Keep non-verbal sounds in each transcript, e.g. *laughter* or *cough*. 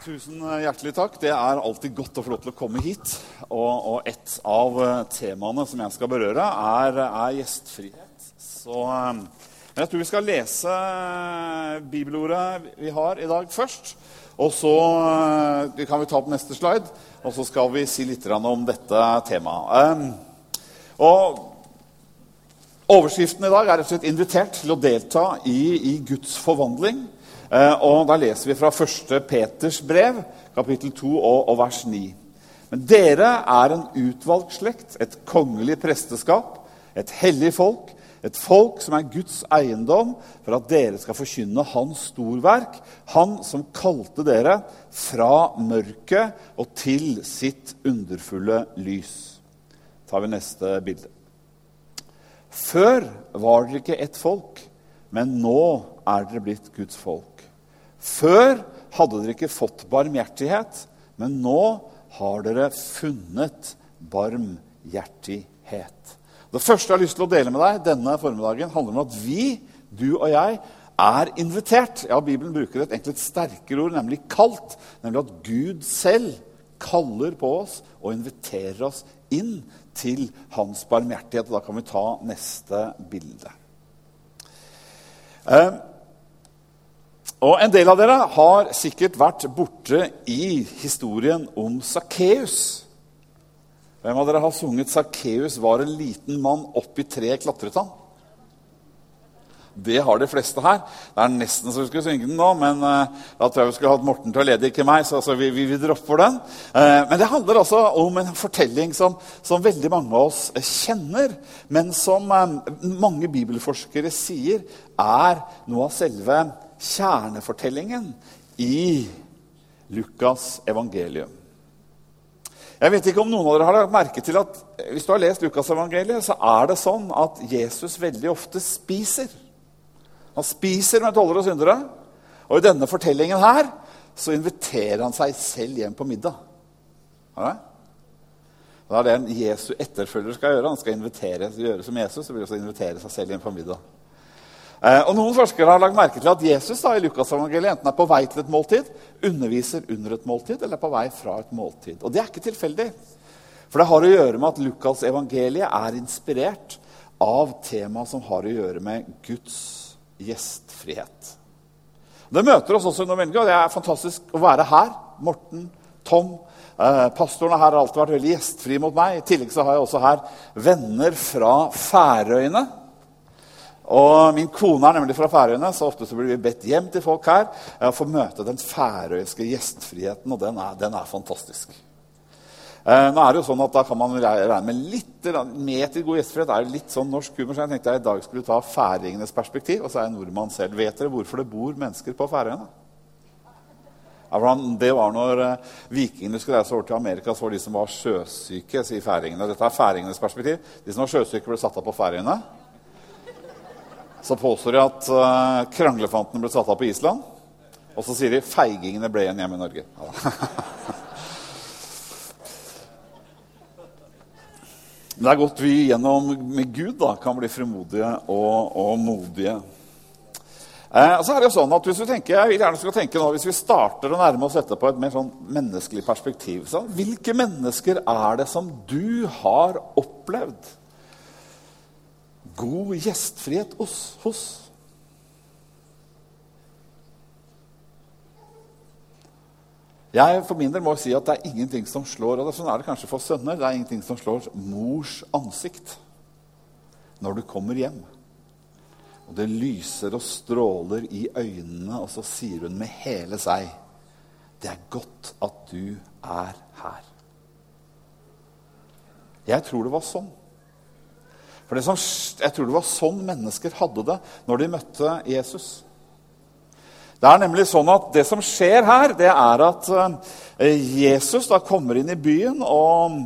Tusen hjertelig takk. Det er alltid godt å få lov til å komme hit. Og, og et av eh, temaene som jeg skal berøre, er, er gjestfrihet. Så eh, jeg tror vi skal lese eh, bibelordet vi har i dag, først. Og så kan vi ta på neste slide, og så skal vi si litt om dette temaet. Og Overskriften i dag er rett og slett 'invitert til å delta i, i Guds forvandling'. Eh, og Da leser vi fra 1. Peters brev, kapittel 2 og, vers 9. Men dere er en utvalgt slekt, et kongelig presteskap, et hellig folk, et folk som er Guds eiendom, for at dere skal forkynne Hans storverk, Han som kalte dere fra mørket og til sitt underfulle lys. Da tar vi neste bilde. Før var dere ikke ett folk, men nå er dere blitt Guds folk. Før hadde dere ikke fått barmhjertighet, men nå har dere funnet barmhjertighet. Det første jeg har lyst til å dele med deg denne formiddagen, handler om at vi, du og jeg, er invitert. Ja, Bibelen bruker et egentlig et sterkere ord, nemlig kalt. Nemlig at Gud selv kaller på oss og inviterer oss inn til hans barmhjertighet. Og da kan vi ta neste bilde. Eh, og En del av dere har sikkert vært borte i historien om Sakkeus. Hvem av dere har sunget 'Sakkeus var en liten mann, opp i treet klatret han'? Det har de fleste her. Det er nesten så vi skulle synge den nå, men uh, da tror jeg vi skulle hatt Morten til å lede, ikke meg. så, altså, vi, vi, vi, dropper den. Uh, men det handler altså om en fortelling som, som veldig mange av oss kjenner, men som mange bibelforskere sier er noe av selve kjernefortellingen i Lukas' evangelium. Jeg vet ikke om noen av dere har lagt merke til at Hvis du har lest Lukas-evangeliet, så er det sånn at Jesus veldig ofte spiser. Han spiser med tollere og syndere. Og i denne fortellingen her så inviterer han seg selv hjem på middag. Ja, det er det en Jesu etterfølger skal gjøre. Han skal invitere, gjøre som Jesus så vil også invitere seg selv hjem på middag. Eh, og Noen forskere har lagt merke til at Jesus da, i Lukasevangeliet enten er på vei til et måltid, underviser under et måltid eller er på vei fra et måltid. Og Det er ikke tilfeldig. For det har å gjøre med at Lukas evangeliet er inspirert av temaet som har å gjøre med Guds gjestfrihet. Det møter oss også under velge, og det er fantastisk å være her. Morten, Tom, eh, pastorene her har alltid vært veldig gjestfrie mot meg. I tillegg så har jeg også her venner fra Færøyene. Og Min kone er nemlig fra Færøyene, så ofte så blir vi bedt hjem til folk her å få møte den færøyske gjestfriheten, og den er, den er fantastisk. Eh, nå er det jo sånn at Da kan man regne med litt med til god gjestfrihet. er litt sånn norsk humor, så jeg tenkte jeg i dag skulle ta færingenes perspektiv. Og så er jeg nordmann selv. Vet dere hvorfor det bor mennesker på Færøyene? Det var når eh, vikingene skulle reise over til Amerika, så var de som var sjøsyke, sier færingene. Dette er færingenes perspektiv. De som var sjøsyke, ble satt av på Færøyene så påstår de at uh, kranglefantene ble satt av på Island. Og så sier de feigingene ble igjen hjemme i Norge. *laughs* Men det er godt vi gjennom med Gud da, kan bli frimodige og, og modige. Eh, så er det jo sånn at hvis vi tenker, jeg vil gjerne skal tenke nå, hvis vi starter å nærme oss dette på et mer sånn menneskelig perspektiv sånn, Hvilke mennesker er det som du har opplevd god gjestfrihet hos. hos. Jeg for min del må si at det er ingenting som slår og det, sånn er det kanskje for sønner, det er ingenting som slår mors ansikt når du kommer hjem. Og det lyser og stråler i øynene, og så sier hun med hele seg Det er godt at du er her. Jeg tror det var sånn. For som, Jeg tror det var sånn mennesker hadde det når de møtte Jesus. Det er nemlig sånn at det som skjer her, det er at eh, Jesus da kommer inn i byen. og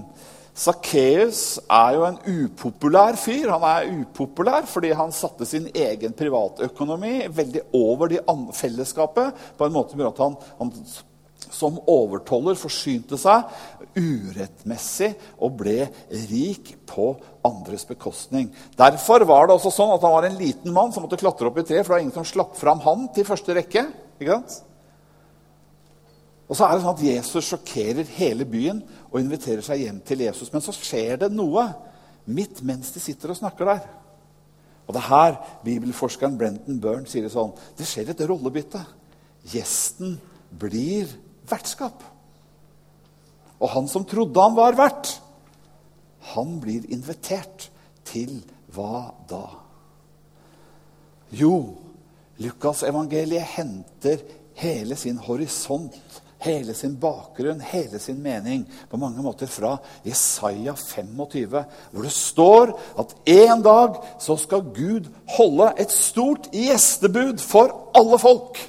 Sakkeus er jo en upopulær fyr. Han er upopulær fordi han satte sin egen privatøkonomi veldig over fellesskapet på en måte som at han, han som overtoller forsynte seg urettmessig og ble rik på andres bekostning. Derfor var det også sånn at han var en liten mann som måtte klatre opp i tre, for det var ingen som slapp fram han til første rekke. ikke sant? Og så er det sånn at Jesus sjokkerer hele byen og inviterer seg hjem til Jesus. Men så skjer det noe midt mens de sitter og snakker der. Og det er her bibelforskeren Brenton Byrne sier det sånn. Det skjer et rollebytte. Gjesten blir vertskap. Og han som trodde han var vert, han blir invitert til hva da? Jo, Lukasevangeliet henter hele sin horisont, hele sin bakgrunn, hele sin mening på mange måter fra Jesaja 25, hvor det står at en dag så skal Gud holde et stort gjestebud for alle folk.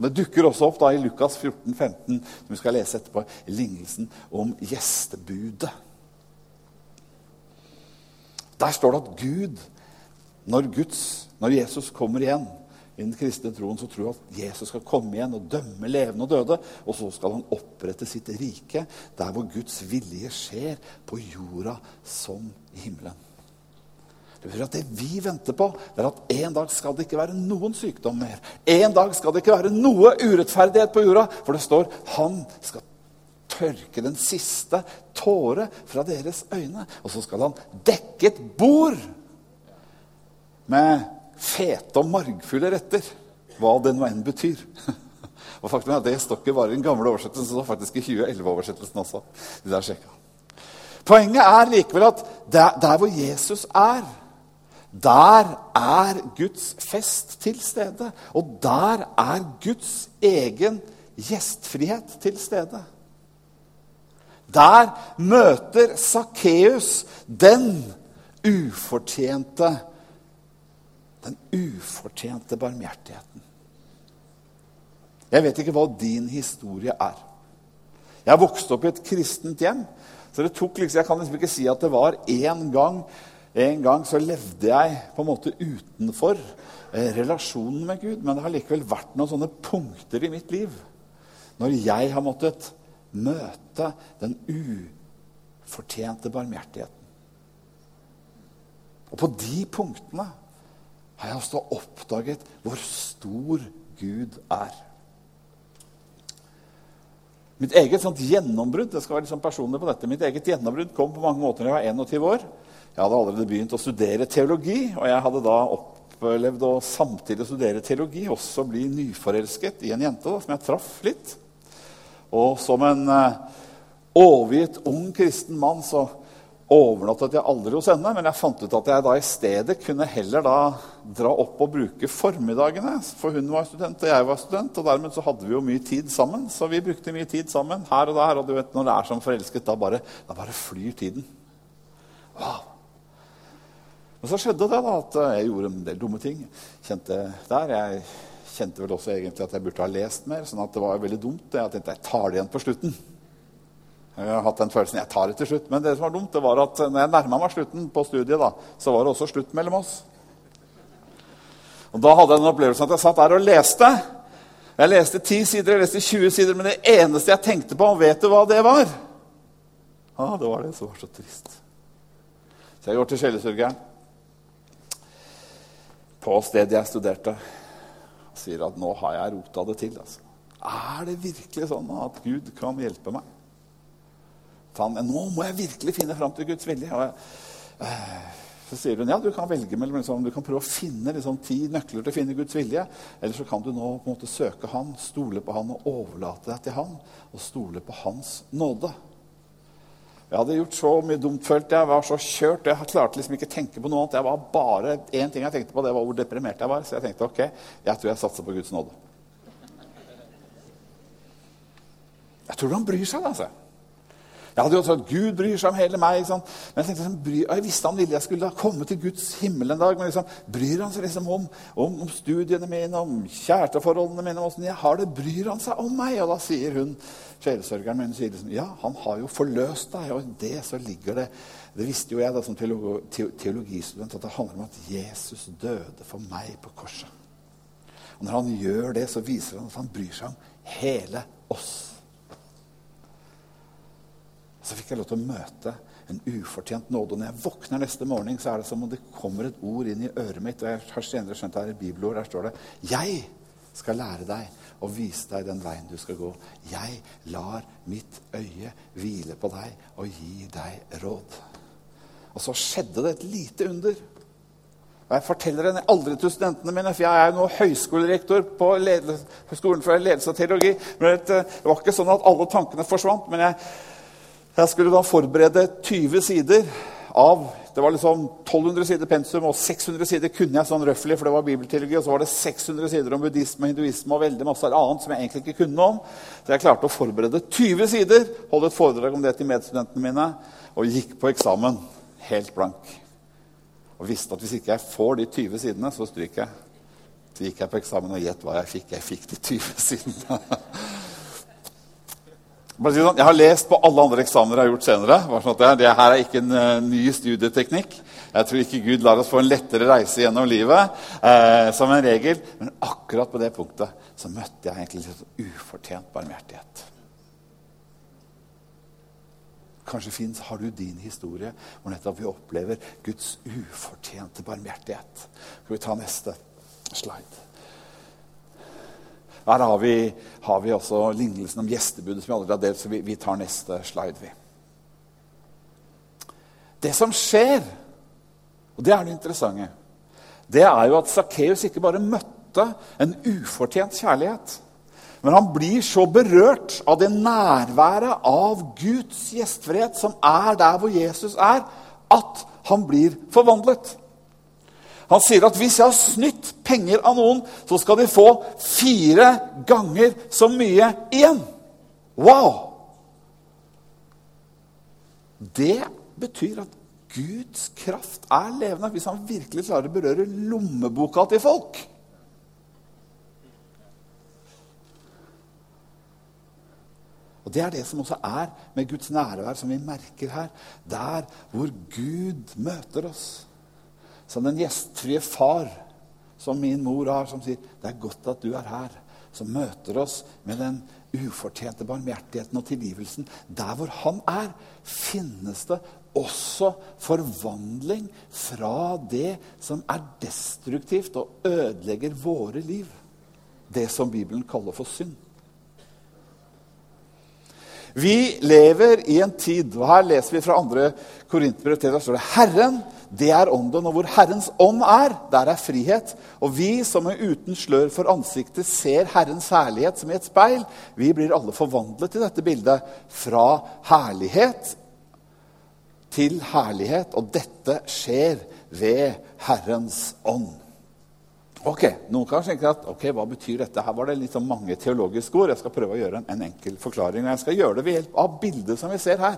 Det dukker også opp da i Lukas 14, 15, som vi skal lese etterpå, lignelsen om gjestebudet. Der står det at Gud, når, Guds, når Jesus kommer igjen i den kristne troen, så tror jeg at Jesus skal komme igjen og dømme levende og døde. Og så skal han opprette sitt rike der hvor Guds vilje skjer, på jorda som i himmelen. Det betyr at det vi venter på, det er at en dag skal det ikke være noen sykdom mer. En dag skal det ikke være noe urettferdighet på jorda, for det står han skal tørke den siste tåre fra deres øyne. Og så skal han dekke et bord med fete og margfulle retter. Hva det nå enn betyr. *laughs* Og faktum er at Det står ikke bare i den gamle oversettelsen, det står faktisk i 2011-oversettelsen også. Det der Poenget er likevel at der, der hvor Jesus er, der er Guds fest til stede. Og der er Guds egen gjestfrihet til stede. Der møter Sakkeus den ufortjente Den ufortjente barmhjertigheten. Jeg vet ikke hva din historie er. Jeg vokste opp i et kristent hjem. så det tok liksom, Jeg kan liksom ikke si at det var én gang en gang så levde jeg på en måte utenfor eh, relasjonen med Gud. Men det har likevel vært noen sånne punkter i mitt liv når jeg har måttet møte den ufortjente barmhjertigheten. Og på de punktene har jeg også oppdaget hvor stor Gud er. Mitt eget sånt gjennombrudd det skal være sånn personlig på dette, mitt eget gjennombrudd kom på mange måter da jeg var 21 år. Jeg hadde allerede begynt å studere teologi, og jeg hadde da opplevd å samtidig studere teologi, også bli nyforelsket i en jente da, som jeg traff litt. Og som en uh, overgitt ung kristen mann så overnattet jeg aldri hos henne, men jeg fant ut at jeg da i stedet kunne heller da dra opp og bruke formidagene. For hun var student, og jeg var student, og dermed så hadde vi jo mye tid sammen. Så vi brukte mye tid sammen her og der. Og du vet, når det er som forelsket, da bare, da bare flyr tiden. Wow. Men så skjedde det da, at jeg gjorde en del dumme ting. Kjente der. Jeg kjente vel også egentlig at jeg burde ha lest mer. sånn at det var veldig dumt. Jeg tenkte jeg tar det igjen på slutten. Jeg har hatt den følelsen jeg tar det til slutt. Men det som var dumt, det var at når jeg nærma meg slutten på studiet, da, så var det også slutt mellom oss. Og Da hadde jeg den opplevelsen at jeg satt der og leste. Jeg leste 10 sider, jeg leste 20 sider, men det eneste jeg tenkte på, vet du hva det var? Ja, det var det som var så trist. Så jeg går til sjelesørgeren på stedet jeg studerte, og sier at nå har jeg rota det til. Altså. Er det virkelig sånn at Gud kan hjelpe meg? Han, nå må jeg virkelig finne fram til Guds vilje. Jeg, øh, så sier hun ja, du kan velge mellom liksom, du kan prøve å finne liksom, ti nøkler til å finne Guds vilje. Eller så kan du nå på en måte søke Han, stole på Han og overlate deg til Han. Og stole på Hans nåde. Jeg hadde gjort så mye dumt, følte jeg. var så kjørt. Jeg klarte liksom ikke å tenke på noe annet. Jeg var bare én ting jeg tenkte på, det var hvor deprimert jeg var. Så jeg tenkte ok, jeg tror jeg satser på Guds nåde. Jeg tror han bryr seg, altså. Jeg hadde jo trodd Gud bryr seg om hele meg. Sånn. Men jeg tenkte, liksom, bryr, jeg visste han ville jeg skulle da komme til Guds himmel en dag. Men liksom, bryr han seg liksom om, om, om, studiene mine, om kjæresteforholdene mine? Om jeg har det, Bryr han seg om meg? Og da sier hun, sjelesørgeren min sier liksom, ja, han har jo forløst deg. Og i det så ligger det Det visste jo jeg da som teologistudent, at det handler om at Jesus døde for meg på korset. Og når han gjør det, så viser han at han bryr seg om hele oss. Så fikk jeg lov til å møte en ufortjent nåde. Og når jeg våkner neste morgen, så er det som om det kommer et ord inn i øret mitt. Og jeg har senere skjønt det er et bibelord. Der står det 'Jeg skal lære deg og vise deg den veien du skal gå. Jeg lar mitt øye hvile på deg og gi deg råd. Og så skjedde det et lite under. Og Jeg forteller det aldri til studentene mine, for jeg er jo nå høyskolerektor på Skolen for ledelse og teologi. Men det var ikke sånn at alle tankene forsvant. Men jeg, jeg skulle da forberede 20 sider av det var liksom 1200 sider pensum, og 600 sider kunne jeg sånn røftlig, for det var bibelteologi. Og så var det 600 sider om buddhisme og hinduisme og veldig masse annet som jeg egentlig ikke kunne om. Så jeg klarte å forberede 20 sider, holde et foredrag om det til medstudentene mine, og gikk på eksamen helt blank. Og visste at hvis ikke jeg får de 20 sidene, så stryker jeg. Så gikk jeg på eksamen, og gjett hva jeg fikk. Jeg fikk de 20 *laughs* sidene. Sånn, jeg har lest på alle andre eksamener jeg har gjort senere. Sånn det, det, her er ikke en uh, ny studieteknikk. Jeg tror ikke Gud lar oss få en lettere reise gjennom livet. eh, som en regel. Men akkurat på det punktet så møtte jeg egentlig litt sånn ufortjent barmhjertighet. Kanskje finnes, har du din historie hvor nettopp vi opplever Guds ufortjente barmhjertighet. Skal vi ta neste slide? Her har vi, har vi også lignelsen om gjestebudet som vi allerede har delt, så vi, vi tar neste slide. vi. Det som skjer, og det er det interessante, det er jo at Sakkeus ikke bare møtte en ufortjent kjærlighet. Men han blir så berørt av det nærværet av Guds gjestfrihet som er der hvor Jesus er, at han blir forvandlet. Han sier at hvis jeg har snytt penger av noen, så skal de få fire ganger så mye igjen. Wow! Det betyr at Guds kraft er levende hvis han virkelig klarer å berøre lommeboka til folk. Og Det er det som også er med Guds nærvær, som vi merker her. Der hvor Gud møter oss. Som den gjestfrie far som min mor har, som sier 'Det er godt at du er her', som møter oss med den ufortjente barmhjertigheten og tilgivelsen. Der hvor han er, finnes det også forvandling fra det som er destruktivt og ødelegger våre liv. Det som Bibelen kaller for synd. Vi lever i en tid og Her leser vi fra andre Korinterbrev. Der står det Herren, det er ånden. Og hvor Herrens ånd er, der er frihet. Og vi som er uten slør for ansiktet ser Herrens herlighet som i et speil, vi blir alle forvandlet i dette bildet. Fra herlighet til herlighet. Og dette skjer ved Herrens ånd. Ok, Noen kan tenke at ok, hva betyr dette? Her var det litt sånn mange teologiske ord. Jeg skal prøve å gjøre en, en, enkel forklaring. Jeg skal gjøre det ved hjelp av bildet som vi ser her.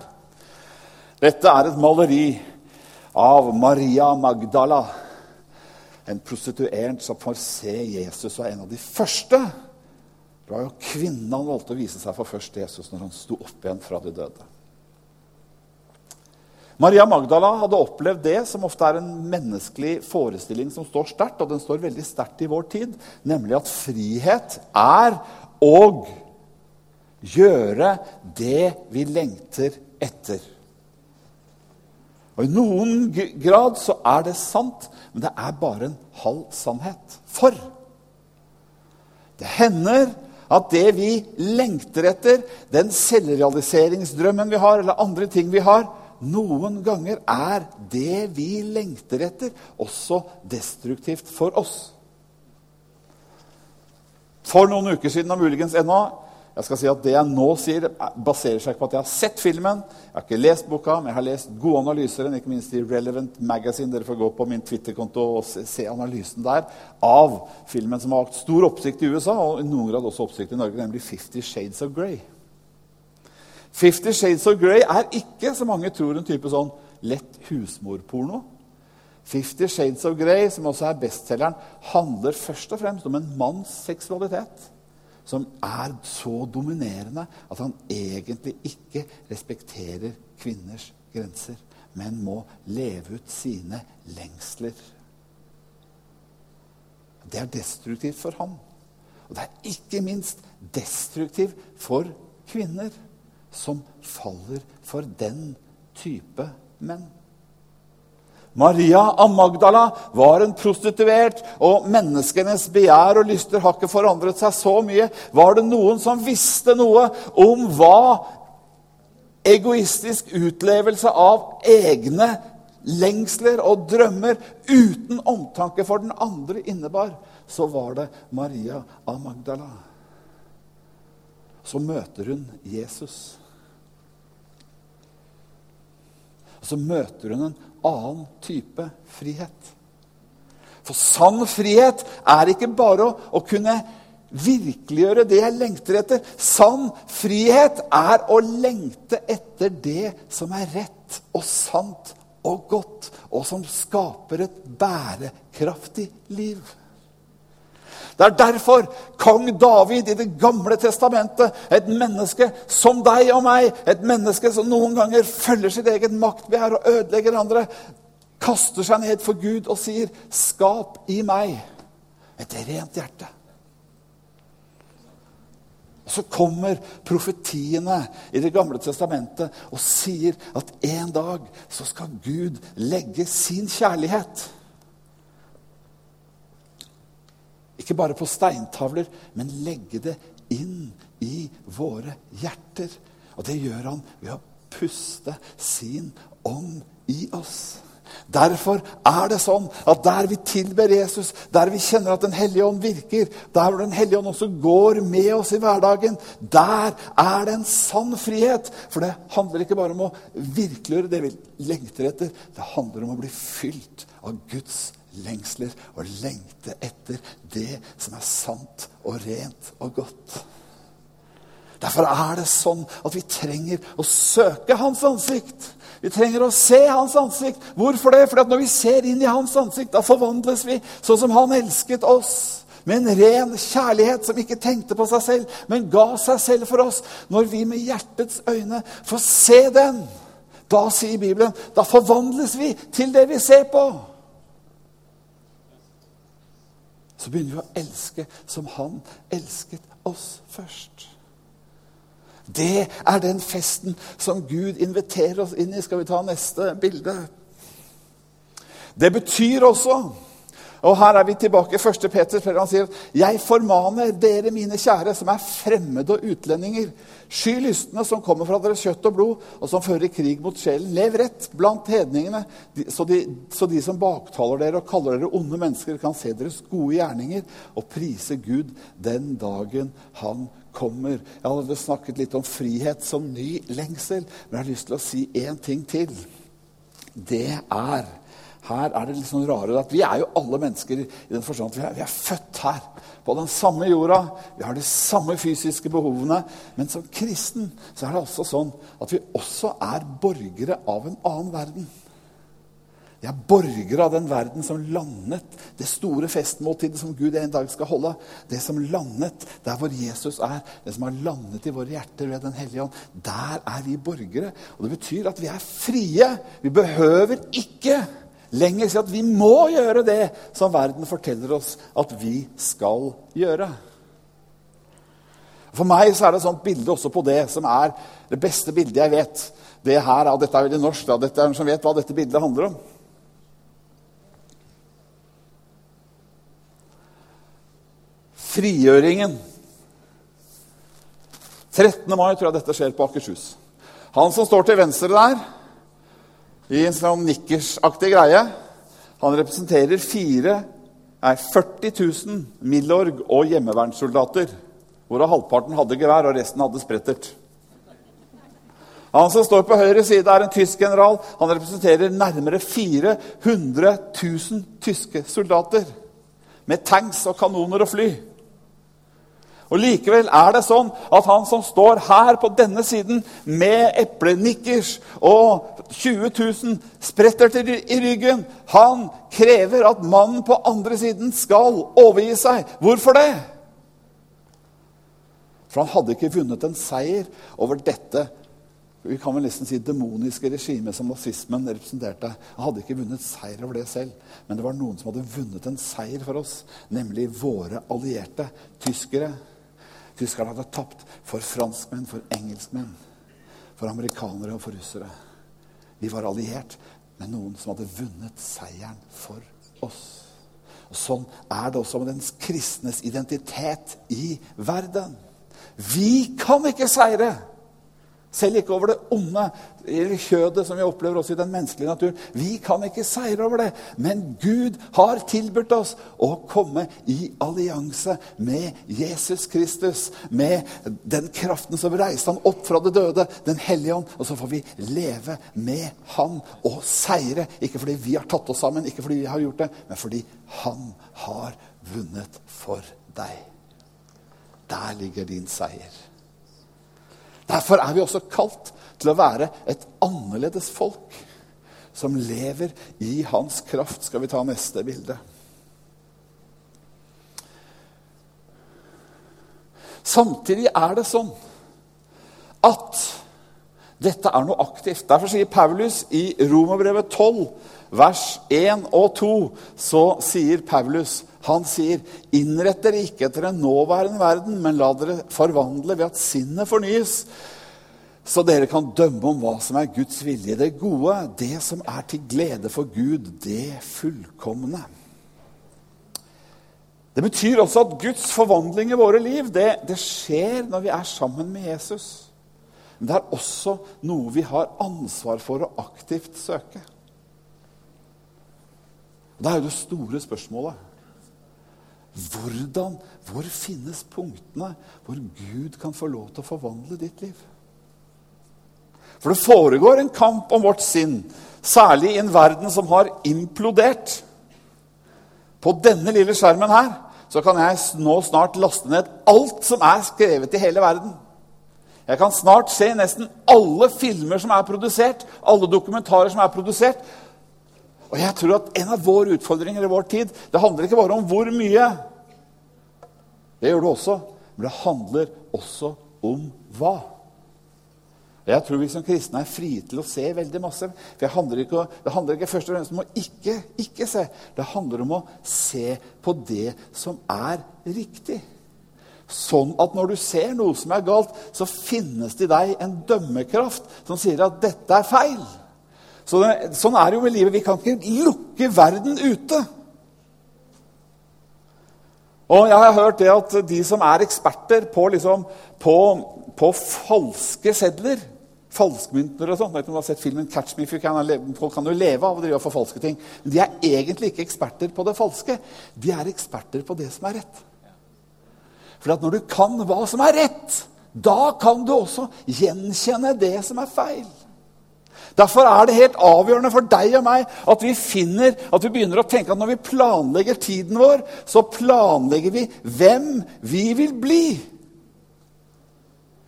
Dette er et maleri av Maria Magdala. En prostituert som får se Jesus og en av de første. Det var jo kvinnen han valgte å vise seg for først Jesus når han sto opp igjen fra de døde. Maria Magdala hadde opplevd det som ofte er en menneskelig forestilling som står sterkt, og den står veldig sterkt i vår tid, nemlig at frihet er å gjøre det vi lengter etter. Og I noen grad så er det sant, men det er bare en halv sannhet. For det hender at det vi lengter etter, den selvrealiseringsdrømmen vi har, eller andre ting vi har, noen ganger er det vi lengter etter, også destruktivt for oss. For noen uker siden, og muligens ennå, jeg skal si at Det jeg nå sier, baserer seg på at jeg har sett filmen. Jeg har ikke lest boka, men jeg har lest gode analyser, ikke minst i Relevant Magazine. Dere får gå på min Twitter-konto og se analysen der av filmen som har hatt stor oppsikt i USA, og i noen grad også oppsikt i Norge, nemlig 'Fifty Shades of Grey'. Fifty Shades of Grey er ikke, som mange tror, en type sånn lett husmorporno. Fifty Shades of Grey, som også er bestselgeren, handler først og fremst om en manns seksualitet som er så dominerende at han egentlig ikke respekterer kvinners grenser, men må leve ut sine lengsler. Det er destruktivt for ham. Og det er ikke minst destruktivt for kvinner som faller for den type menn. Maria av Magdala var en prostituert, og menneskenes begjær og lyster har ikke forandret seg så mye. Var det noen som visste noe om hva egoistisk utlevelse av egne lengsler og drømmer uten omtanke for den andre innebar, så var det Maria av Magdala. Så møter hun Jesus. Så møter hun en annen type frihet. For sann frihet er ikke bare å, å kunne virkeliggjøre det jeg lengter etter. Sann frihet er å lengte etter det som er rett og sant og godt, og som skaper et bærekraftig liv. Det er derfor kong David i Det gamle testamentet, et menneske som deg og meg, et menneske som noen ganger følger sitt eget maktbegjær og ødelegger andre, kaster seg ned for Gud og sier, 'Skap i meg et rent hjerte'. Og Så kommer profetiene i Det gamle testamentet og sier at en dag så skal Gud legge sin kjærlighet Ikke bare på steintavler, men legge det inn i våre hjerter. Og det gjør han ved å puste sin ånd i oss. Derfor er det sånn at der vi tilber Jesus, der vi kjenner at Den hellige ånd virker, der hvor Den hellige ånd også går med oss i hverdagen, der er det en sann frihet. For det handler ikke bare om å virkeliggjøre det vi lengter etter. Det handler om å bli fylt av Guds lengsler og lengte etter det som er sant og rent og godt. Derfor er det sånn at vi trenger å søke Hans ansikt. Vi trenger å se Hans ansikt. Hvorfor det? Fordi når vi ser inn i Hans ansikt, da forvandles vi sånn som Han elsket oss. Med en ren kjærlighet som ikke tenkte på seg selv, men ga seg selv for oss. Når vi med hjertets øyne får se den, da sier Bibelen, da forvandles vi til det vi ser på. Så begynner vi å elske som han elsket oss først. Det er den festen som Gud inviterer oss inn i. Skal vi ta neste bilde? Det betyr også og her er vi tilbake i 1. Peter. Han sier jeg formaner dere, mine kjære, som er fremmede og utlendinger. Sky lystne som kommer fra deres kjøtt og blod, og som fører krig mot sjelen. Lev rett blant hedningene, så de, så de som baktaler dere og kaller dere onde mennesker, kan se deres gode gjerninger og prise Gud den dagen han kommer. Jeg hadde snakket litt om frihet som ny lengsel, men jeg har lyst til å si én ting til. Det er her er det litt sånn rare at Vi er jo alle mennesker i den forstand at vi er, vi er, født her. På den samme jorda. Vi har de samme fysiske behovene. Men som kristen så er det også sånn at vi også er borgere av en annen verden. Vi er borgere av den verden som landet, det store festmåltidet som Gud en dag skal holde. Det som landet der hvor Jesus er, det som har landet i våre hjerter ved Den hellige ånd. Der er vi borgere. Og det betyr at vi er frie. Vi behøver ikke lenger si at vi må gjøre det som verden forteller oss at vi skal gjøre. For meg så er det et sånt bilde også på det som er det beste bildet jeg vet. Det her, ja, Dette er veldig norsk. Da. Dette er noen som vet hva dette bildet handler om. Frigjøringen. 13. mai tror jeg dette skjer på Akershus. Han som står til venstre der i en sånn nikkersaktig greie. Han representerer fire, nei, 40 000 Milorg- og hjemmevernssoldater. Hvorav halvparten hadde gevær, og resten hadde sprettert. Han som står på høyre side, er en tysk general. Han representerer nærmere 400 000 tyske soldater. Med tanks og kanoner og fly. Og Likevel er det sånn at han som står her på denne siden med eplenikkers og 20 000 spretter i ryggen, han krever at mannen på andre siden skal overgi seg. Hvorfor det? For han hadde ikke vunnet en seier over dette vi kan vel nesten si demoniske regimet som nazismen representerte. Han hadde ikke vunnet seier over det selv, men det var noen som hadde vunnet en seier for oss, nemlig våre allierte tyskere. Tyskerne hadde tapt for franskmenn, for engelskmenn, for amerikanere og for russere. Vi var alliert med noen som hadde vunnet seieren for oss. Og Sånn er det også med den kristnes identitet i verden. Vi kan ikke seire! Selv ikke over det onde eller kjødet som vi opplever også i den menneskelige naturen. Vi kan ikke seire over det, men Gud har tilbudt oss å komme i allianse med Jesus Kristus. Med den kraften som reiste han opp fra det døde, Den hellige ånd. Og så får vi leve med han og seire. Ikke fordi vi har tatt oss sammen, ikke fordi vi har gjort det, men fordi han har vunnet for deg. Der ligger din seier. Derfor er vi også kalt til å være et annerledes folk som lever i hans kraft. Skal vi ta neste bilde? Samtidig er det sånn at dette er noe aktivt. Derfor sier Paulus i Romerbrevet 12, vers 1 og 2, så sier Paulus han sier, 'Innrett dere ikke etter en nåværende verden, men la dere forvandle ved at sinnet fornyes.' Så dere kan dømme om hva som er Guds vilje, det gode, det som er til glede for Gud, det fullkomne. Det betyr også at Guds forvandling i våre liv det, det skjer når vi er sammen med Jesus. Men det er også noe vi har ansvar for å aktivt søke. Det er jo det store spørsmålet. Hvordan, Hvor finnes punktene hvor Gud kan få lov til å forvandle ditt liv? For det foregår en kamp om vårt sinn, særlig i en verden som har implodert. På denne lille skjermen her så kan jeg nå snart laste ned alt som er skrevet i hele verden. Jeg kan snart se nesten alle filmer som er produsert, alle dokumentarer som er produsert, og jeg tror at En av våre utfordringer i vår tid det handler ikke bare om hvor mye. Det gjør det også. Men det handler også om hva. Jeg tror vi som kristne er frie til å se veldig masse. For handler, ikke, det handler ikke først og fremst om å ikke, ikke se. Det handler om å se på det som er riktig. Sånn at når du ser noe som er galt, så finnes det i deg en dømmekraft som sier at dette er feil. Så det, sånn er det jo med livet. Vi kan ikke lukke verden ute. Og jeg har hørt det at de som er eksperter på, liksom, på, på falske sedler Falskmynter og sånn. Du har sett filmen 'Catch me if you can'. Folk kan jo leve av å drive og forfalske ting. Men de er egentlig ikke eksperter på det falske. De er eksperter på det som er rett. For når du kan hva som er rett, da kan du også gjenkjenne det som er feil. Derfor er det helt avgjørende for deg og meg at vi finner, at vi begynner å tenke at når vi planlegger tiden vår, så planlegger vi hvem vi vil bli.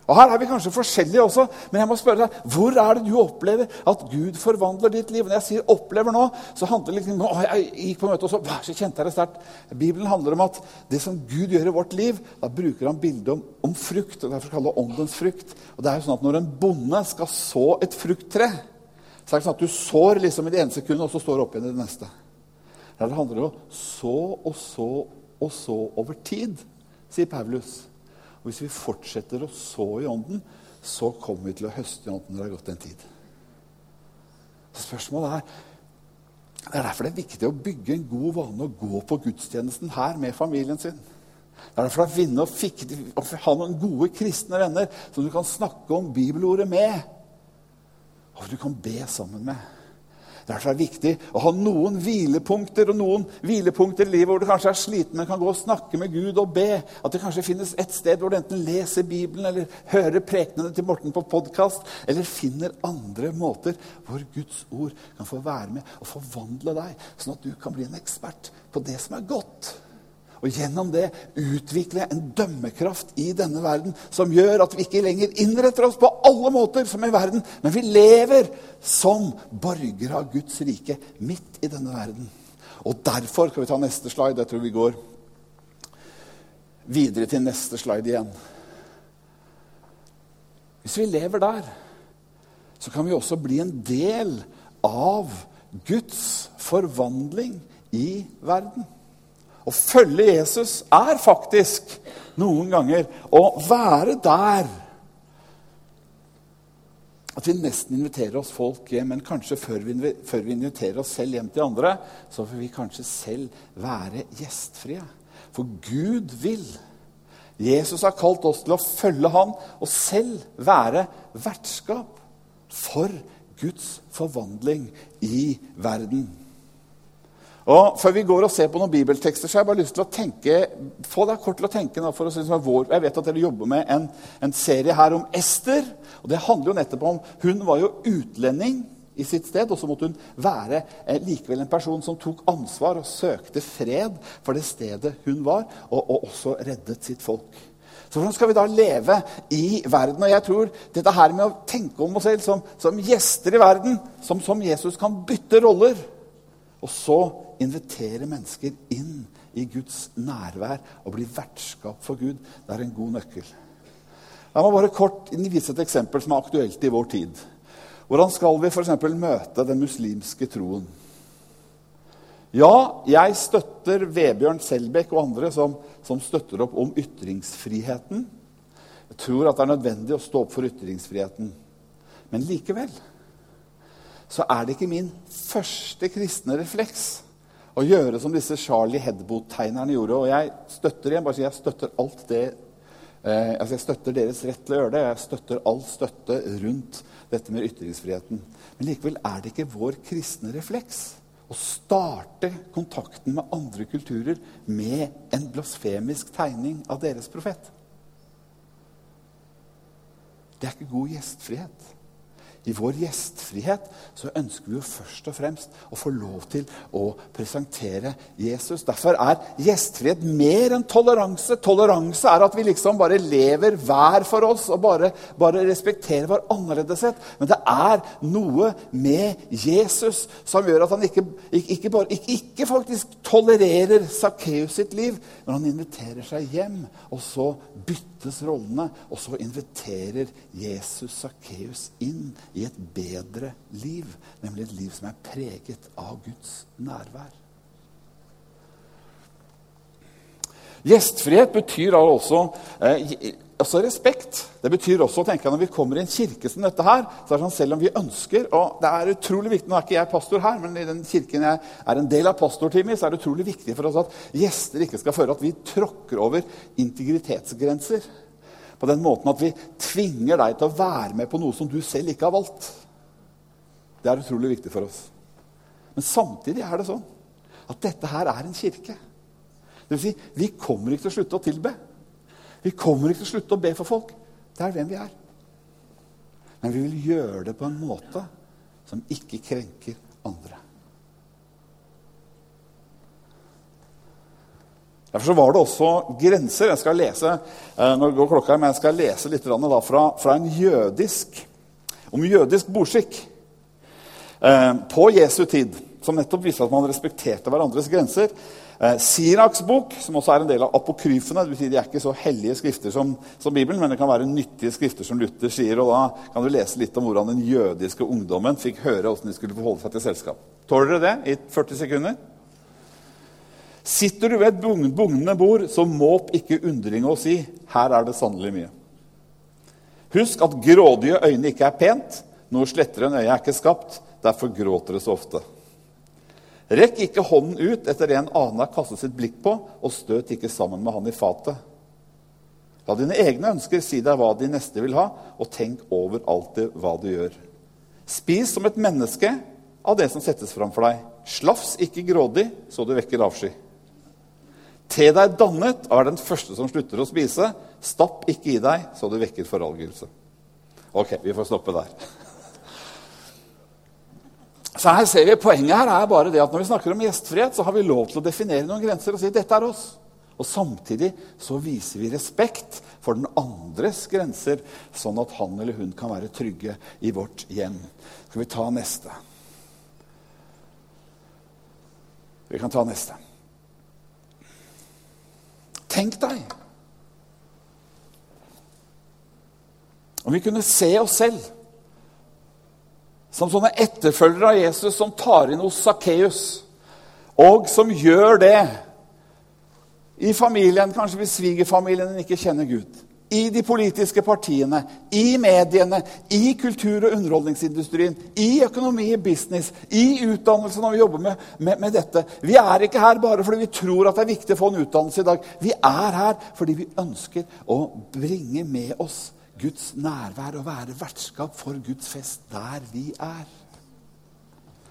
Og Her er vi kanskje forskjellige også, men jeg må spørre deg, hvor er det du opplever at Gud forvandler ditt liv? Når jeg sier 'opplever' nå, så handler det liksom å, Jeg gikk på møte, og så, så kjente jeg det sterkt. Bibelen handler om at det som Gud gjør i vårt liv, da bruker han bildet om, om frukt. og Derfor kaller det åndens frukt. Og det er jo sånn at Når en bonde skal så et frukttre, så er det sånn at du sår liksom i det ene sekundet, og så står det opp igjen i det neste. Det handler om å så og så og så over tid, sier Paulus. Og Hvis vi fortsetter å så i ånden, så kommer vi til å høste i ånden når det har gått en tid. Så spørsmålet er Det er derfor det er viktig å bygge en god vane og gå på gudstjenesten her med familien sin. Det er derfor det er vinne å, fikk, å ha noen gode kristne venner som du kan snakke om bibelordet med og du kan be sammen med. Derfor er det viktig å ha noen hvilepunkter og noen hvilepunkter i livet hvor du kanskje er sliten, men kan gå og snakke med Gud og be. At det kanskje finnes et sted hvor du enten leser Bibelen eller hører prekenene til Morten på podkast, eller finner andre måter hvor Guds ord kan få være med og forvandle deg, sånn at du kan bli en ekspert på det som er godt. Og gjennom det utvikle en dømmekraft i denne verden som gjør at vi ikke lenger innretter oss på alle måter som i verden, men vi lever som borgere av Guds rike midt i denne verden. Og derfor skal vi ta neste slide. Jeg tror vi går videre til neste slide igjen. Hvis vi lever der, så kan vi også bli en del av Guds forvandling i verden. Å følge Jesus er faktisk noen ganger å være der At vi nesten inviterer oss folk hjem, men kanskje før vi, før vi inviterer oss selv hjem til andre, så får vi kanskje selv være gjestfrie. For Gud vil. Jesus har kalt oss til å følge Han og selv være vertskap for Guds forvandling i verden. Og Før vi går og ser på noen bibeltekster, så har jeg bare lyst til å tenke, få deg kort til å tenke for å som vår, Jeg vet at dere jobber med en, en, serie her om Ester. og Det handler jo nettopp om Hun var jo utlending i sitt sted, og så måtte hun være eh, likevel en person som tok ansvar og søkte fred for det stedet hun var, og, og også reddet sitt folk. Så hvordan skal vi da leve i verden? Og jeg tror dette her med å tenke om oss selv som, som gjester i verden, som, som Jesus kan bytte roller, og så invitere mennesker inn i Guds nærvær og bli vertskap for Gud, det er en god nøkkel. La meg bare kort vise et eksempel som er aktuelt i vår tid. Hvordan skal vi f.eks. møte den muslimske troen? Ja, jeg støtter Vebjørn Selbekk og andre som, som, støtter opp om ytringsfriheten. Jeg tror at det er nødvendig å stå opp for ytringsfriheten. Men likevel så er det ikke min første kristne refleks å gjøre som disse Charlie Hedboth-tegnerne gjorde. Og jeg støtter igjen, bare si jeg støtter alt det eh, altså Jeg støtter deres rett til å gjøre det. Jeg støtter all støtte rundt dette med ytringsfriheten. Men likevel er det ikke vår kristne refleks å starte kontakten med andre kulturer med en blasfemisk tegning av deres profet. Det er ikke god gjestfrihet. I vår gjestfrihet så ønsker vi jo først og fremst å få lov til å presentere Jesus. Derfor er gjestfrihet mer enn toleranse. Toleranse er at vi liksom bare lever hver for oss og bare, bare respekterer vår annerledeshet. Men det er noe med Jesus som gjør at han ikke, ikke, bare, ikke, ikke faktisk tolererer Sakkeus sitt liv, men han inviterer seg hjem, og så byttes rollene, og så inviterer Jesus Sakkeus inn i et bedre liv, nemlig et liv som er preget av Guds nærvær. Gjestfrihet betyr også, eh, også respekt. Det betyr også tenker jeg, når vi kommer i en kirke som dette her, så er det sånn selv om vi ønsker og Det er utrolig viktig, Nå er ikke jeg pastor her, men i den kirken jeg er en del av pastorteamet, så er det utrolig viktig for oss at gjester ikke skal føre at vi tråkker over integritetsgrenser. På den måten at vi tvinger deg til å være med på noe som du selv ikke har valgt. Det er utrolig viktig for oss. Men samtidig er det sånn at dette her er en kirke. Det vil si, vi kommer ikke til å slutte å tilbe. Vi kommer ikke til å slutte å be for folk. Det er hvem vi er. Men vi vil gjøre det på en måte som ikke krenker andre. Derfor var det også grenser. Jeg skal lese eh, nå går klokka, men jeg skal lese litt fra, fra, en jødisk, om jødisk bordskikk eh, på Jesu tid, som nettopp viste at man respekterte hverandres grenser. Eh, Siraks bok, som også er en del av apokryfene. Det betyr De er ikke så hellige skrifter som, som, Bibelen, men det kan være nyttige skrifter, som Luther sier. og Da kan du lese litt om hvordan den jødiske ungdommen fikk høre hvordan de skulle forholde seg til selskap. Tåler dere det i 40 sekunder? Sitter du ved et bugnende bord, så måp ikke undringe og si 'Her er det sannelig mye'. Husk at grådige øyne ikke er pent. Noe slettere enn øyet er ikke skapt. Derfor gråter det så ofte. Rekk ikke hånden ut etter det en annen har kastet sitt blikk på, og støt ikke sammen med han i fatet. La dine egne ønsker si deg hva de neste vil ha, og tenk over alltid hva du gjør. Spis som et menneske av det som settes fram for deg. Slafs ikke grådig, så du vekker avsky. Te deg dannet og er den første som slutter å spise. Stapp ikke i deg, så du vekker forargelse. Ok, vi får stoppe der. Så her ser vi, Poenget her er bare det at når vi snakker om gjestfrihet, så har vi lov til å definere noen grenser og si dette er oss. Og Samtidig så viser vi respekt for den andres grenser, sånn at han eller hun kan være trygge i vårt hjem. Skal vi ta neste? Vi kan ta neste. Tenk deg om vi kunne se oss selv som sånne etterfølgere av Jesus som tar inn hos Sakkeus, og som gjør det i familien, kanskje hvis svigerfamilien ikke kjenner Gud. I de politiske partiene, i mediene, i kultur- og underholdningsindustrien, i økonomi og business, i utdannelse når vi jobber med, med, med, dette. Vi er ikke her bare fordi vi tror at det er viktig å få en utdannelse i dag. Vi er her fordi vi ønsker å bringe med oss Guds nærvær og være vertskap for Guds fest der vi er.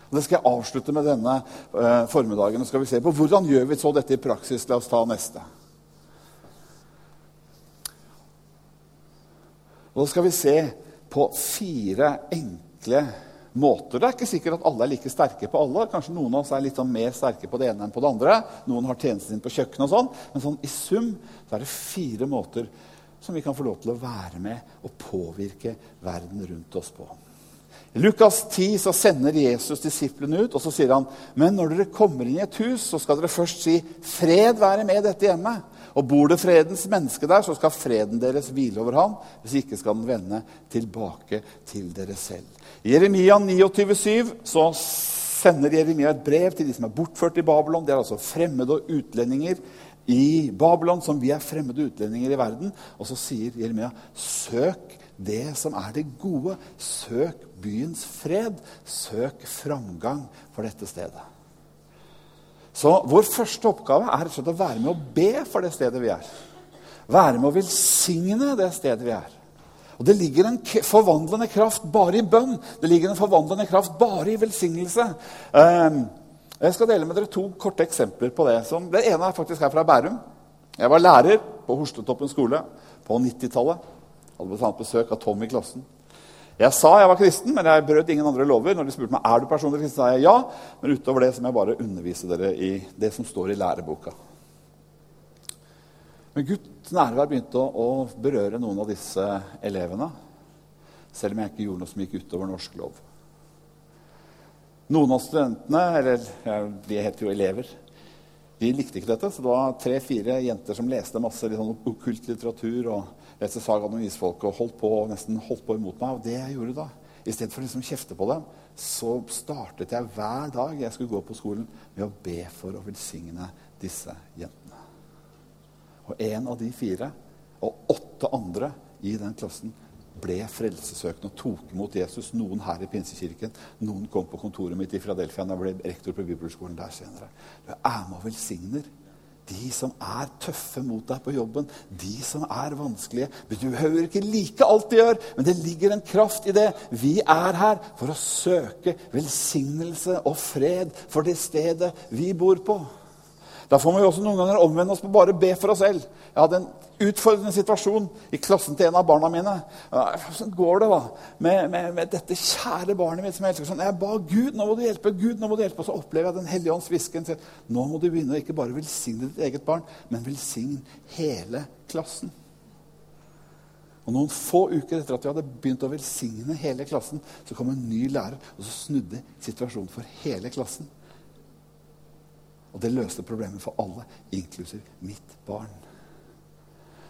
Og det skal jeg avslutte med denne eh, formiddagen. og skal vi se på Hvordan gjør vi så dette i praksis? La oss ta neste. Og Da skal vi se på fire enkle måter. Det er ikke sikkert at alle er like sterke på alle. Kanskje noen av oss er litt sånn mer sterke på det ene enn på det andre. Noen har tjenesten sin på kjøkkenet og sånn. Men sånn, i sum så er det fire måter som vi kan få lov til å være med og påvirke verden rundt oss på. I Lukas 10 så sender Jesus disiplene ut, og så sier han men når dere kommer inn i et hus, så skal dere først si 'Fred være med dette hjemmet'. Og bor det fredens menneske der, så skal freden deres hvile over ham. Hvis ikke skal den vende tilbake til dere selv. I Jeremia 29,7 så sender Jeremia et brev til de som er bortført i Babylon. Det er altså fremmede og utlendinger i Babylon, som vi er fremmede utlendinger i verden. Og så sier Jeremia, søk det som er det gode. Søk byens fred. Søk framgang for dette stedet. Så vår første oppgave er å være med å be for det stedet vi er. Være med å velsigne det stedet vi er. Og Det ligger en forvandlende kraft bare i bønn. Det ligger en forvandlende kraft bare i velsignelse. Ehm, jeg skal dele med dere to korte eksempler på det. det ene er faktisk her fra Bærum. Jeg var lærer på Horstetoppen skole på 90-tallet. Hadde bl.a. besøk av Tom i klassen. Jeg sa jeg var kristen, men jeg brøt ingen andre lover. Når de spurte meg er du personlig kristen, sa jeg ja. Men utover det så må jeg bare undervise dere i det som står i læreboka. Men Guds nærvær begynte å, å berøre noen av disse elevene. Selv om jeg ikke gjorde noe som gikk utover norsk lov. Noen av studentene, eller ja, de heter jo elever, de likte ikke dette. Så det var tre-fire jenter som leste masse sånn okkult litteratur. og leste Sagaen om isfolket og holdt på, nesten holdt på imot meg. Og det jeg gjorde da, i stedet for å liksom kjefte på dem, så startet jeg hver dag jeg skulle gå på skolen, med å be for å velsigne disse jentene. Og en av de fire, og åtte andre i den klassen, ble frelsesøkende og tok imot Jesus. Noen her i Pinsekirken, noen kom på kontoret mitt i Philadelphia da jeg ble rektor på bibelskolen der senere. Du er med og velsigner de som er tøffe mot deg på jobben, de som er vanskelige. Du behøver ikke like alt de gjør, men det ligger en kraft i det. Vi er her for å søke velsignelse og fred for det stedet vi bor på. Da får vi også noen ganger omvende oss på bare be for oss selv. Jeg hadde en utfordrende situasjon i klassen til en av barna mine. Hvordan går det da med, med, med, dette kjære barnet mitt som jeg elsker sånn? Jeg ba Gud, nå må du hjelpe. Gud, nå må du hjelpe. Og så opplever jeg Den hellige ånds hvisken nå må du begynne å ikke bare velsigne ditt eget barn, men velsigne hele klassen. Og Noen få uker etter at vi hadde begynt å velsigne hele klassen, så kom en ny lærer, og så snudde situasjonen for hele klassen. Og det løste problemet for alle, inklusiv mitt barn.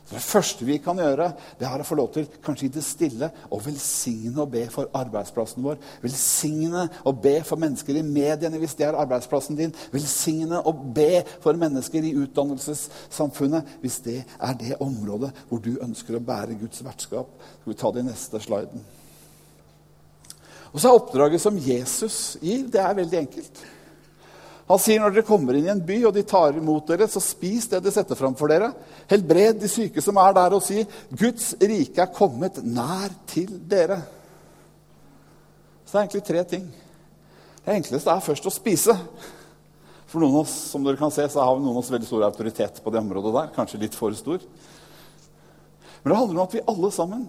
Så Det første vi kan gjøre, det er å få lov til kanskje i det stille å velsigne og be for arbeidsplassen vår. Velsigne og be for mennesker i mediene hvis det er arbeidsplassen din. Velsigne og be for mennesker i utdannelsessamfunnet hvis det er det området hvor du ønsker å bære Guds vertskap. Skal vi ta det i neste sliden? Og så er oppdraget som Jesus gir, det er veldig enkelt. Han sier når dere kommer inn i en by og de tar imot dere, så spis det de setter fram for dere. Helbred de syke som er der, og si Guds rike er kommet nær til dere. Så det er egentlig tre ting. Det enkleste er først å spise. For noen av oss som dere kan se, så har noen av oss veldig stor autoritet på det området der. Kanskje litt for stor. Men det handler om at vi alle sammen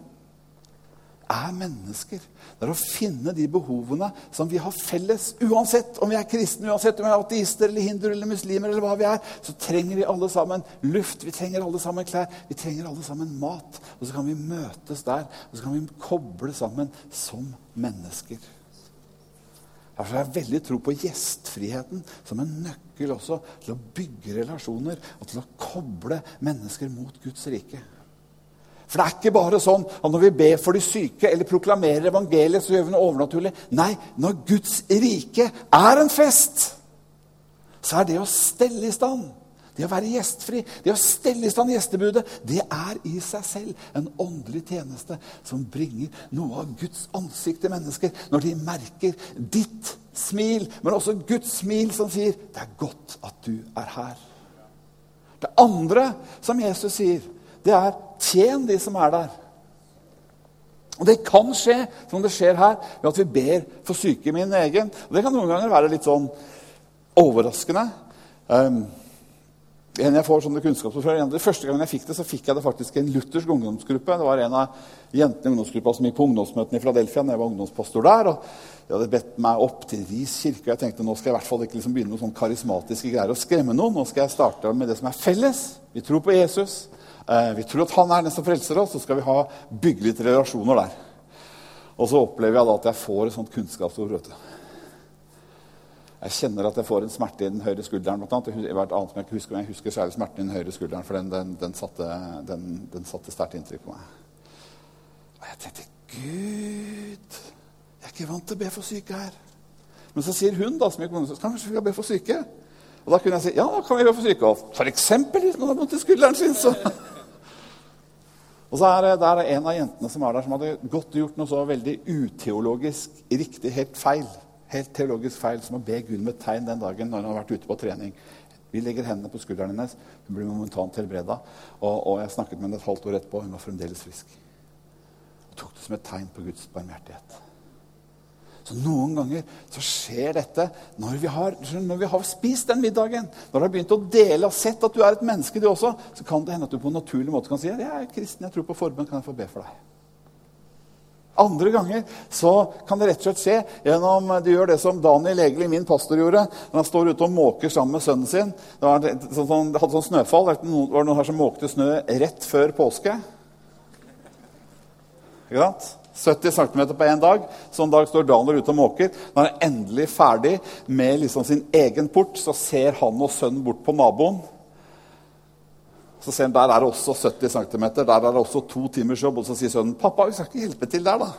er mennesker. Det er å finne de behovene som vi har felles. Uansett om vi er kristne, uansett om vi er ateister eller hinduer eller muslimer, eller hva vi er, så trenger vi alle sammen luft, vi trenger alle sammen klær, vi trenger alle sammen mat. Og så kan vi møtes der, og så kan vi koble sammen som mennesker. Derfor har jeg veldig tro på gjestfriheten som en nøkkel også til å bygge relasjoner og til å koble mennesker mot Guds rike. For det er ikke bare sånn at når vi ber for de syke eller proklamerer evangeliet, så gjør vi noe overnaturlig. Nei, når Guds rike er en fest, så er det å stelle i stand det å være gjestfri, det å stelle i stand gjestebudet, det er i seg selv en åndelig tjeneste som bringer noe av Guds ansikt til mennesker når de merker ditt smil, men også Guds smil som sier 'Det er godt at du er her'. Det andre som Jesus sier, det er 'tjen de som er der'. Og Det kan skje, som det skjer her, ved at vi ber for syke. Min egen. Og Det kan noen ganger være litt sånn overraskende. Um, en jeg får sånne kunnskapsordfører. De første gangen jeg fikk det, så fikk jeg det faktisk i en luthersk ungdomsgruppe. Det var en av jentene i ungdomsgruppa som gikk på ungdomsmøtene i Philadelphia. når jeg var ungdomspastor der, og De hadde bedt meg opp til Ris kirke. og Jeg tenkte nå skal jeg i hvert fall ikke liksom begynne med sånn karismatiske greier og skremme noen. Nå skal jeg starte med det som er felles. Vi tror på Jesus. Eh, vi tror at han er den som frelser oss. Så skal vi ha bygge litt relasjoner der. Og så opplever jeg da at jeg får et sånt kunnskapsord. Jeg kjenner at jeg får en smerte i den høyre skulderen. Blant annet. Jeg, annet jeg, husker, jeg husker særlig smerten i den høyre skulderen, for den, den, den satte, satte sterkt inntrykk på meg. Og jeg tenkte Gud, jeg er ikke vant til å be for syke her. Men så sier hun, da, som gikk på kanskje vi skal be for syke. Og da kunne jeg si ja, da kan vi be for syke. Og for eksempel hvis noen har vondt i skulderen sin, så Og så er det, det er en av jentene som er der, som hadde godt gjort noe så veldig uteologisk riktig, helt feil helt teologisk feil som å be Gud med tegn den dagen når han har vært ute på trening. Vi legger hendene på skulderen hennes. Hun blir momentant helbreda. Og, og, jeg snakket med henne et halvt år etterpå. Hun var fremdeles frisk. Hun tok det som et tegn på Guds barmhjertighet. Så Noen ganger så skjer dette når vi, har, når vi har spist den middagen. Når du har begynt å dele og sett at du er et menneske, du også, så kan det hende at du på en naturlig måte kan si jeg er kristen, jeg tror på forbønn, kan jeg få be for deg? Andre ganger så kan det rett og slett skje gjennom Du gjør det som Daniel Egeli, min pastor, gjorde. Når han står ute og måker sammen med sønnen sin. Det, var, sånn, sånn, det hadde sånn snøfall. Det var noen her som måkte snø rett før påske. Ikke sant? 70 cm på én dag. Så en dag står Daniel ute og måker. Når han er endelig ferdig med liksom sin egen port, så ser han og sønnen bort på naboen. Så ser han der er det også 70 cm. Der er det også to timers jobb. Og så sier sønnen, 'Pappa, vi skal ikke hjelpe til der, da.'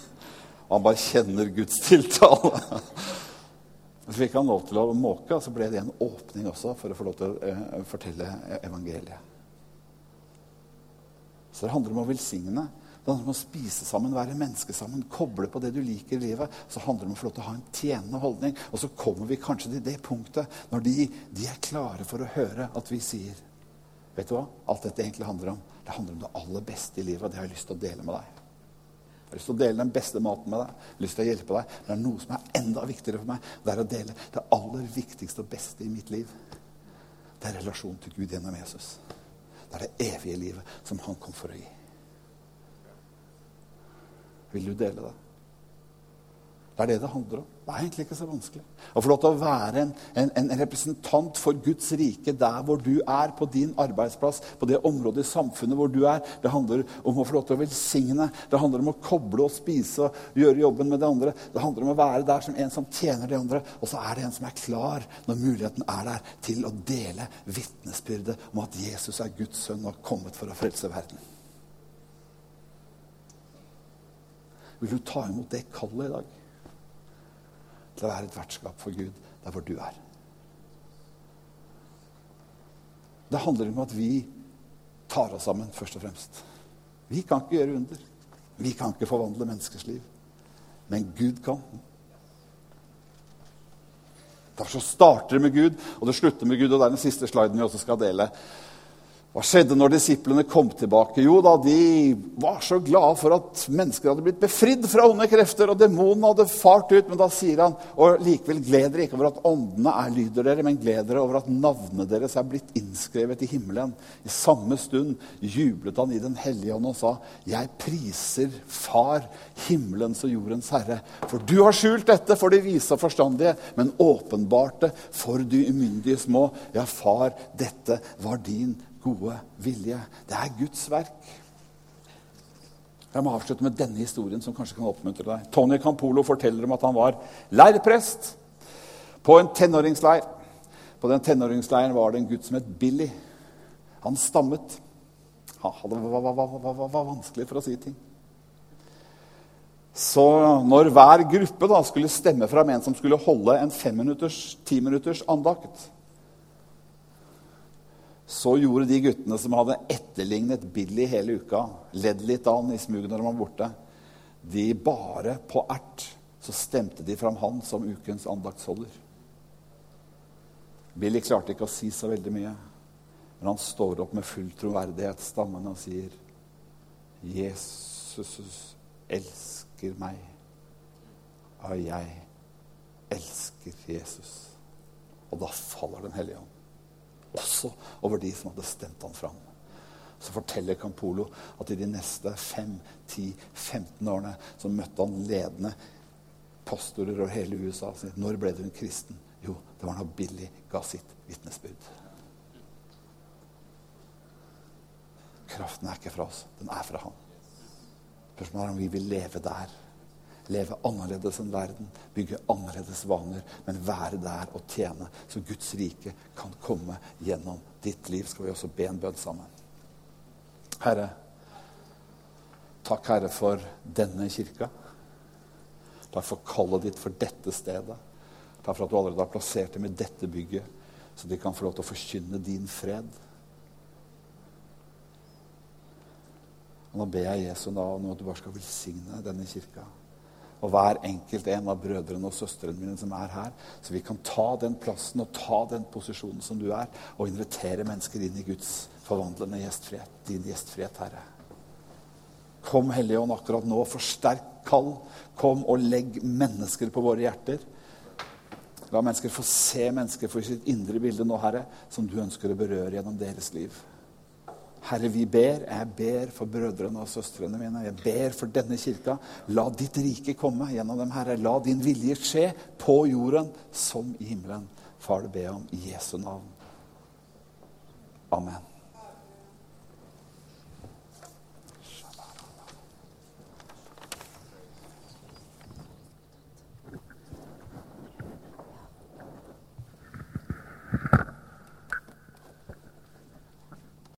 *laughs* Han bare kjenner Guds tiltale. *laughs* Så fikk han lov til å måke, og så ble det en åpning også for å få lov til å eh, fortelle evangeliet. Så det handler om å velsigne. Det handler om å spise sammen, være menneske sammen, koble på det du liker i livet. Så handler det om å få lov til å ha en tjenende holdning. Og så kommer vi kanskje til det punktet når de, de er klare for å høre at vi sier Vet du hva? Alt dette egentlig handler om, det handler om det aller beste i livet. Og det har jeg lyst til å dele med deg. Jeg har lyst til å dele den beste maten med deg. Jeg har lyst til å hjelpe deg. Men det er noe som er enda viktigere for meg. Det er å dele det aller viktigste og beste i mitt liv. Det er relasjonen til Gud gjennom Jesus. Det er det evige livet som han kom for å gi. Vil du dele det? Det er det det handler om. Det er egentlig ikke så vanskelig. Å få lov til å være en, en, en, representant for Guds rike der hvor du er, på din arbeidsplass, på det området i samfunnet hvor du er. Det handler om å få lov til å velsigne. Det handler om å koble og spise og gjøre jobben med det andre. Det handler om å være der som en som tjener de andre. Og så er det en som er klar når muligheten er der, til å dele vitnesbyrdet om at Jesus er Guds sønn og har kommet for å frelse verden. Vil du ta imot det kallet i dag? til å være et vertskap for Gud der hvor du er. Det handler om at vi tar oss sammen, først og fremst. Vi kan ikke gjøre under. Vi kan ikke forvandle menneskers liv. Men Gud kan. Derfor så starter det med Gud, og det slutter med Gud. Og det er den siste sliden vi også skal dele. Hva skjedde når disiplene kom tilbake? Jo da, de var så glade for at mennesker hadde blitt befridd fra onde krefter, og demonene hadde fart ut. Men da sier han og likevel gled dere ikke over at åndene er lyder dere, men gled dere over at navnet deres er blitt innskrevet i himmelen. I samme stund jublet han i Den hellige ånd og sa, Jeg priser Far, himmelens og jordens Herre. For du har skjult dette for de vise og forstandige, men åpenbarte for de umyndige små. Ja, far, dette var din gode vilje. Det er Guds verk. Jeg må avslutte med denne historien, som kanskje kan oppmuntre deg. Tony Campolo forteller om at han var leirprest på en tenåringsleir. På den tenåringsleiren var det en gutt som het Billy. Han stammet. Var, var, vanskelig for å si ting. Så når hver gruppe da skulle stemme fram en som skulle holde en femminutters, timinutters andakt, Så gjorde de guttene som hadde etterlignet Billy hele uka, ledd litt an i smug når de var borte, de bare på ert, så stemte de fram han som ukens andaktsholder. Billy klarte ikke å si så veldig mye, men han står opp med full troverdighet stammende og sier, 'Jesus elsker meg, og jeg elsker Jesus.' Og da faller Den hellige ånd også over de som hadde stemt han fram. Så forteller Campolo at i de neste 5-10-15 årene så møtte han ledende pastorer over hele USA og sa når ble du en kristen? Jo, det var når Billy ga sitt vitnesbyrd. Kraften er ikke fra oss, den er fra han. Spørsmålet er om vi vil leve der. Leve annerledes enn verden, bygge annerledes vaner, men være der og tjene, så Guds rike kan komme gjennom ditt liv. Skal vi også be en bønn sammen. Herre, takk, Herre, for denne kirka. Takk for kallet ditt for dette stedet. Takk for at du allerede har plassert dem i dette bygget, så de kan få lov til å forkynne din fred. Og nå ber jeg Jesu navn at du bare skal velsigne denne kirka og hver enkelt en av brødrene og søstrene mine som er her. Så vi kan ta den plassen og ta den posisjonen som du er, og invitere mennesker inn i Guds forvandlende gjestfrihet. Din gjestfrihet, Herre. Kom, Hellige Ånd, akkurat nå. Forsterk kall. Kom og legg mennesker på våre hjerter. La mennesker få se mennesker for sitt indre bilde nå, Herre, som du ønsker å berøre gjennom deres liv. Herre, vi ber. Jeg ber for brødrene og søstrene mine. Jeg ber for denne kirka. La ditt rike komme gjennom dem, Herre. La din vilje skje på jorden som i himmelen. Far, det ber jeg om i Jesu navn. Amen.